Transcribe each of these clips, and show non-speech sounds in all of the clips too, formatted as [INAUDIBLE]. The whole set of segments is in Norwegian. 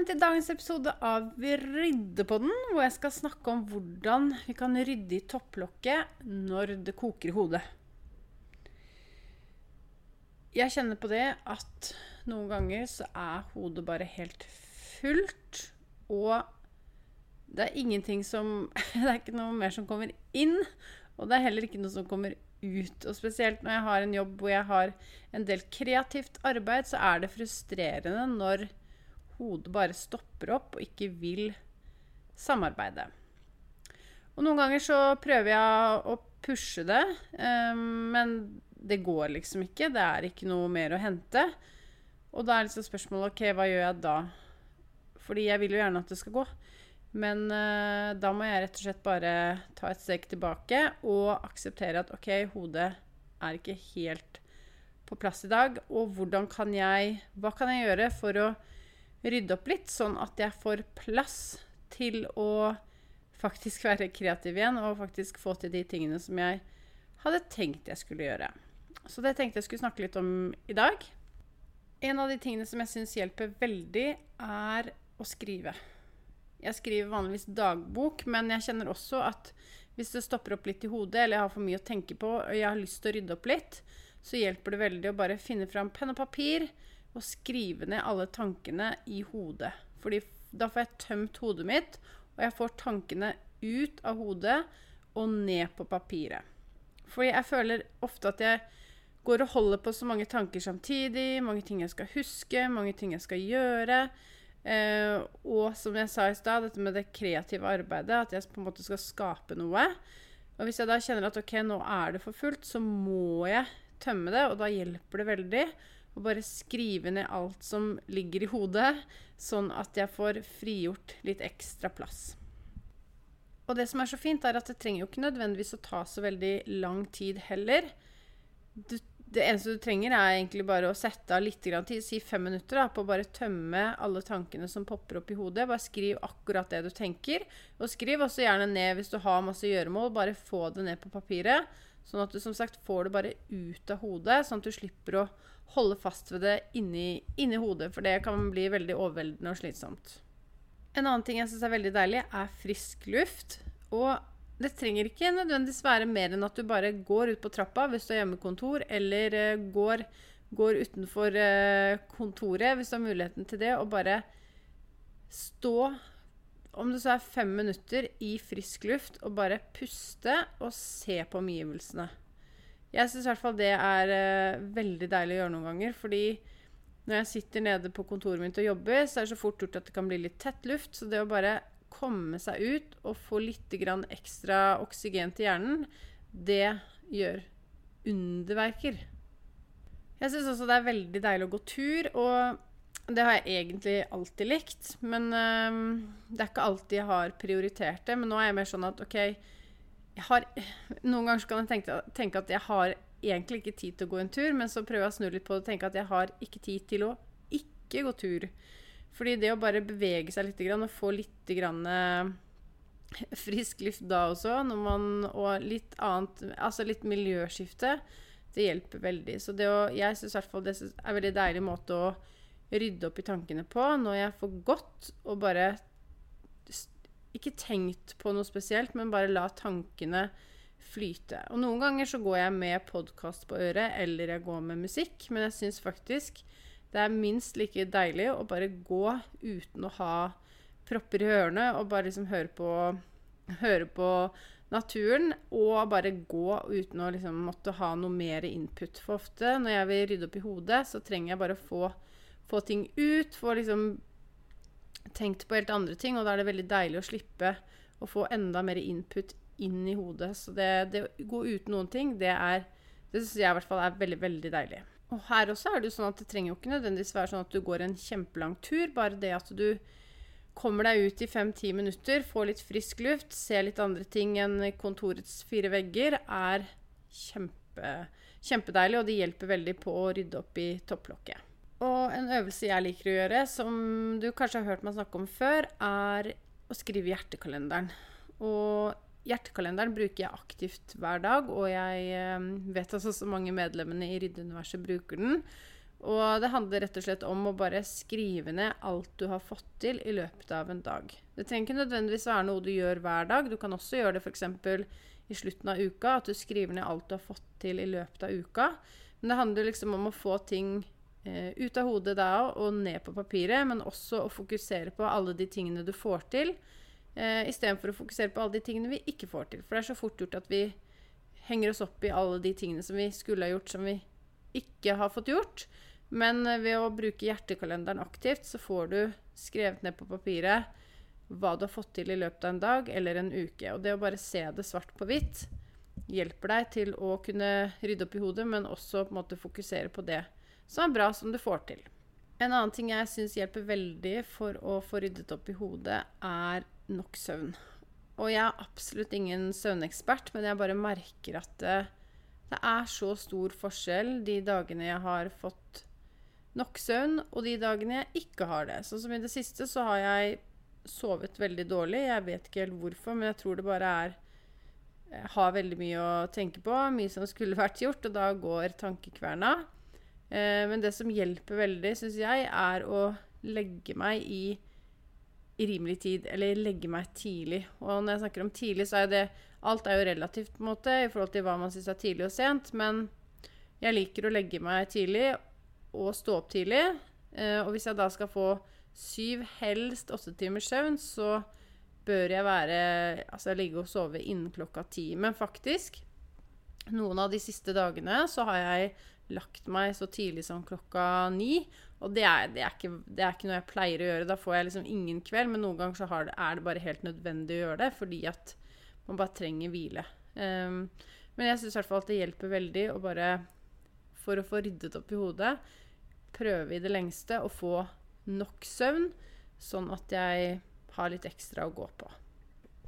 Velkommen til dagens episode av Ryddepodden, hvor jeg skal snakke om hvordan vi kan rydde i topplokket når det koker i hodet. Jeg kjenner på det at noen ganger så er hodet bare helt fullt, og det er ingenting som [LAUGHS] Det er ikke noe mer som kommer inn, og det er heller ikke noe som kommer ut. Og spesielt når jeg har en jobb hvor jeg har en del kreativt arbeid, så er det frustrerende når hodet bare stopper opp og ikke vil samarbeide. Og noen ganger så prøver jeg å pushe det, um, men det går liksom ikke. Det er ikke noe mer å hente. Og da er liksom spørsmålet OK, hva gjør jeg da? Fordi jeg vil jo gjerne at det skal gå. Men uh, da må jeg rett og slett bare ta et steg tilbake og akseptere at OK, hodet er ikke helt på plass i dag. Og hvordan kan jeg Hva kan jeg gjøre for å rydde opp litt, sånn at jeg får plass til å faktisk [LAUGHS] være kreativ igjen og faktisk få til de tingene som jeg hadde tenkt jeg skulle gjøre. Så det tenkte jeg skulle snakke litt om i dag. En av de tingene som jeg syns hjelper veldig, er å skrive. Jeg skriver vanligvis dagbok, men jeg kjenner også at hvis det stopper opp litt i hodet, eller jeg har for mye å tenke på, og jeg har lyst til å rydde opp litt, så hjelper det veldig å bare finne fram penn og papir, og skrive ned alle tankene i hodet. Fordi da får jeg tømt hodet mitt, og jeg får tankene ut av hodet og ned på papiret. Fordi jeg føler ofte at jeg går og holder på så mange tanker samtidig. Mange ting jeg skal huske, mange ting jeg skal gjøre. Eh, og som jeg sa i stad, dette med det kreative arbeidet, at jeg på en måte skal skape noe. Og hvis jeg da kjenner at ok, nå er det for fullt, så må jeg tømme det, og da hjelper det veldig og bare skrive ned alt som ligger i hodet, sånn at jeg får frigjort litt ekstra plass. Og det som er så fint, er at det trenger jo ikke nødvendigvis å ta så veldig lang tid heller. Du, det eneste du trenger, er egentlig bare å sette av litt tid, si fem minutter, da, på å bare tømme alle tankene som popper opp i hodet. Bare skriv akkurat det du tenker. Og skriv også gjerne ned hvis du har masse gjøremål. Bare få det ned på papiret. Sånn at du som sagt får det bare ut av hodet, sånn at du slipper å holde fast ved det inni, inni hodet, for det kan bli veldig overveldende og slitsomt. En annen ting jeg syns er veldig deilig, er frisk luft. Og det trenger ikke nødvendigvis være mer enn at du bare går ut på trappa hvis du har hjemmekontor, eller uh, går, går, utenfor uh, kontoret hvis du har muligheten til det, og bare stå om det så er fem minutter i frisk luft, og bare puste og se på omgivelsene. Jeg syns i hvert fall det er uh, veldig deilig å gjøre noen ganger. Fordi når jeg sitter nede på kontoret mitt og jobber, så er det så fort gjort at det kan bli litt tett luft. Så det å bare komme seg ut og få litt ekstra oksygen til hjernen, det gjør underverker. Jeg syns også det er veldig deilig å gå tur, og det har jeg egentlig alltid likt. Men um, det er ikke alltid jeg har prioritert det. Men nå er jeg mer sånn at OK, har, Noen ganger kan jeg tenke, tenke, at jeg har egentlig ikke tid til å gå en tur, men så prøver jeg å snu litt på det og tenke at jeg har ikke tid til å ikke gå tur. Fordi det å bare bevege seg litt og få litt frisk luft da også, man, og litt annet Altså litt miljøskifte. Det hjelper veldig. Så å, jeg syns i hvert fall det er en veldig deilig måte å rydde opp i tankene på når jeg får gått og bare ikke tenkt på noe spesielt, men bare la tankene flyte. Og noen ganger så går jeg med podkast på øret, eller jeg går med musikk, men jeg syns faktisk det er minst like deilig å bare gå uten å ha propper i ørene og bare liksom høre på, høre på naturen. Og bare gå uten å liksom måtte ha noe mer input. For ofte når jeg vil rydde opp i hodet, så trenger jeg bare å få, få ting ut. Få liksom tenkt på helt andre ting. Og da er det veldig deilig å slippe å få enda mer input inn i hodet. Så det, det å gå uten noen ting, det er Det syns jeg i hvert fall er veldig, veldig deilig. Og her også er det jo sånn at det trenger jo ikke nødvendigvis være sånn at du går en kjempelang tur. Bare det at du kommer deg ut i fem-ti minutter, får litt frisk luft, ser litt andre ting enn kontorets fire vegger, er kjempe, kjempedeilig, og det hjelper veldig på å rydde opp i topplokket. Og en øvelse jeg liker å gjøre, som du kanskje har hørt meg snakke om før, er å skrive hjertekalenderen. Og hjertekalenderen bruker jeg aktivt hver dag, og jeg eh, vet altså så mange medlemmene i Ryddeuniverset bruker den. Og det handler rett og slett om å bare skrive ned alt du har fått til i løpet av en dag. Det trenger ikke nødvendigvis være noe du gjør hver dag. Du kan også gjøre det f.eks. i slutten av uka, at du skriver ned alt du har fått til i løpet av uka. Men det handler liksom om å få ting eh, ut av hodet da og ned på papiret, men også å fokusere på alle de tingene du får til, eh, istedenfor å fokusere på alle de tingene vi ikke får til. For det er så fort gjort at vi henger oss opp i alle de tingene som vi skulle ha gjort, som vi ikke har fått gjort. Men eh, ved å bruke hjertekalenderen aktivt, så får du skrevet ned på papiret hva du har fått til i løpet av en dag eller en uke. Og det å bare se det svart på hvitt hjelper deg til å kunne rydde opp i hodet, men også på en måte fokusere på det som er bra, som du får til. En annen ting jeg syns hjelper veldig for å få ryddet opp i hodet, er nok søvn. Og jeg er absolutt ingen søvnekspert, men jeg bare merker at det, det er så stor forskjell de dagene jeg har fått nok søvn, og de dagene jeg ikke har det. Sånn som i det siste så har jeg sovet veldig dårlig. Jeg vet ikke helt hvorfor, men jeg tror det bare er Jeg har veldig mye å tenke på, mye som skulle vært gjort, og da går tankekverna. Eh, men det som hjelper veldig, syns jeg, er å legge meg i, rimelig tid. Eller legge meg tidlig. Og når jeg snakker om tidlig, så er det Alt er jo relativt på en måte i forhold til hva man syns er tidlig og sent, men jeg liker å legge meg tidlig og stå opp tidlig. Eh, og hvis jeg da skal få syv, helst åtte timers søvn, så bør jeg være Altså ligge og sove innen klokka ti. Men faktisk, noen av de siste dagene så har jeg lagt meg så tidlig som klokka ni. Og det er, det, er ikke, det er, ikke, noe jeg pleier å gjøre. Da får jeg liksom ingen kveld, men noen ganger så det, er det bare helt nødvendig å gjøre det fordi at man bare trenger hvile. Um, men jeg syns i hvert fall at det hjelper veldig å bare For å få ryddet opp i hodet, prøve i det lengste å få nok søvn, sånn at jeg har litt ekstra å gå på.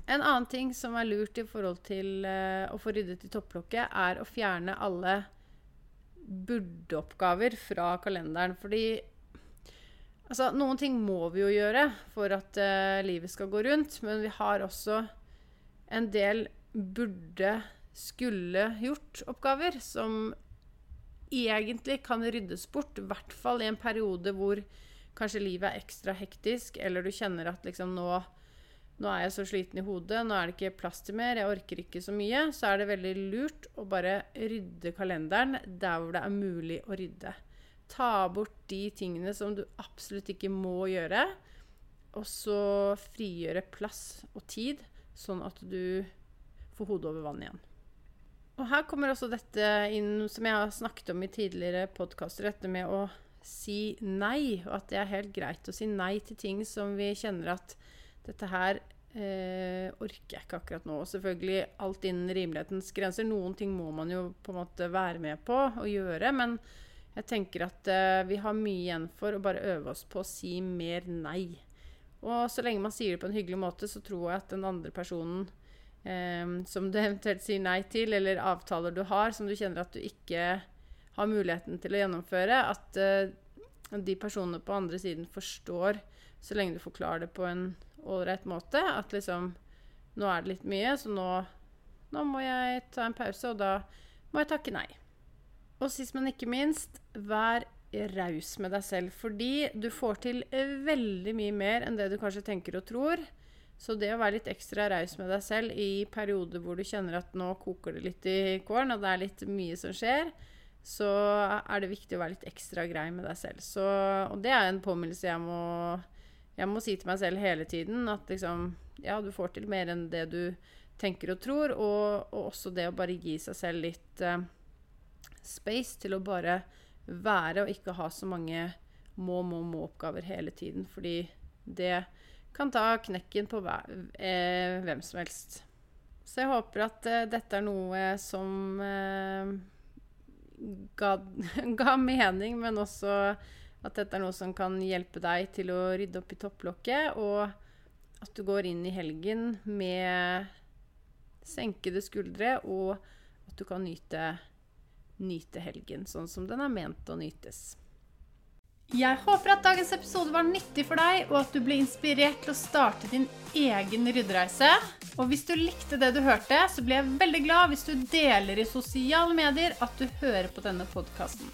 En annen ting som er lurt i forhold til uh, å få ryddet i topplokket, er å fjerne alle burde-oppgaver fra kalenderen. Fordi altså, noen ting må vi jo gjøre for at uh, livet skal gå rundt, men vi har også en del burde, skulle gjort-oppgaver som egentlig kan ryddes bort, i hvert fall i en periode hvor kanskje livet er ekstra hektisk, eller du kjenner at liksom nå, nå er jeg så sliten i hodet, nå er det ikke plass til mer, jeg orker ikke så mye, så er det veldig lurt å bare rydde kalenderen der hvor det er mulig å rydde. Ta bort de tingene som du absolutt ikke må gjøre, og så frigjøre plass og tid, sånn at du får hodet over vann igjen. Og her kommer også dette inn som jeg har snakket om i tidligere podkaster, dette med å si nei. Og at det er helt greit å si nei til ting som vi kjenner at dette her eh, orker jeg ikke akkurat nå. Og selvfølgelig alt innen rimelighetens grenser. Noen ting må man jo på en måte være med på å gjøre. Men jeg tenker at eh, vi har mye igjen for å bare øve oss på å si mer nei. Og så lenge man sier det på en hyggelig måte, så tror jeg at den andre personen eh, som du [LAUGHS] eventuelt sier nei til, eller avtaler du har som du kjenner at du ikke har muligheten til å gjennomføre, at uh, de personene på andre siden forstår, så lenge du forklarer det på en ålreit måte, at liksom nå er det litt mye, så nå, nå må jeg ta en pause, og da må jeg takke nei. Og sist, men ikke minst, vær raus med deg selv. Fordi du får til veldig mye mer enn det du kanskje tenker og tror. Så det å være litt ekstra raus med deg selv i perioder hvor du kjenner at nå koker det litt i kålen, og det er litt mye som skjer, så er det viktig å være litt ekstra grei med deg selv. Så, og det er en påminnelse jeg må, jeg må si til meg selv hele tiden. At liksom Ja, du får til mer enn det du tenker og tror. Og, og også det å bare gi seg selv litt uh, space til å bare være og ikke ha så mange må, må, må-oppgaver hele tiden. Fordi det kan ta knekken på eh, hvem som helst. Så jeg håper at eh, dette er noe som eh, ga, [LAUGHS] ga, mening, men også at dette er noe som kan hjelpe deg til å rydde opp i topplokket, og at du går inn i helgen med senkede skuldre, og at du kan nyte, nyte helgen sånn som den er ment å nytes. Jeg håper at dagens episode var nyttig for deg, og at du ble inspirert til å starte din egen ryddereise. Og hvis du likte det du hørte, så blir jeg veldig glad hvis du deler i sosiale medier at du hører på denne podkasten.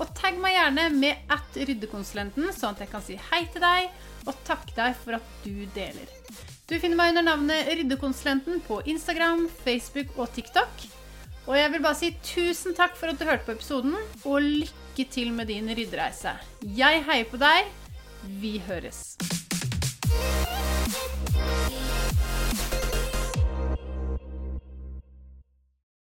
Og tagg meg gjerne med at ryddekonsulenten, sånn at jeg kan si hei til deg og takke deg for at du deler. Du finner meg under navnet Ryddekonsulenten på Instagram, Facebook og TikTok. Og jeg vil bare si tusen takk for at du hørte på episoden, og lykke til med din ryddereise. Jeg heier på deg. Vi høres.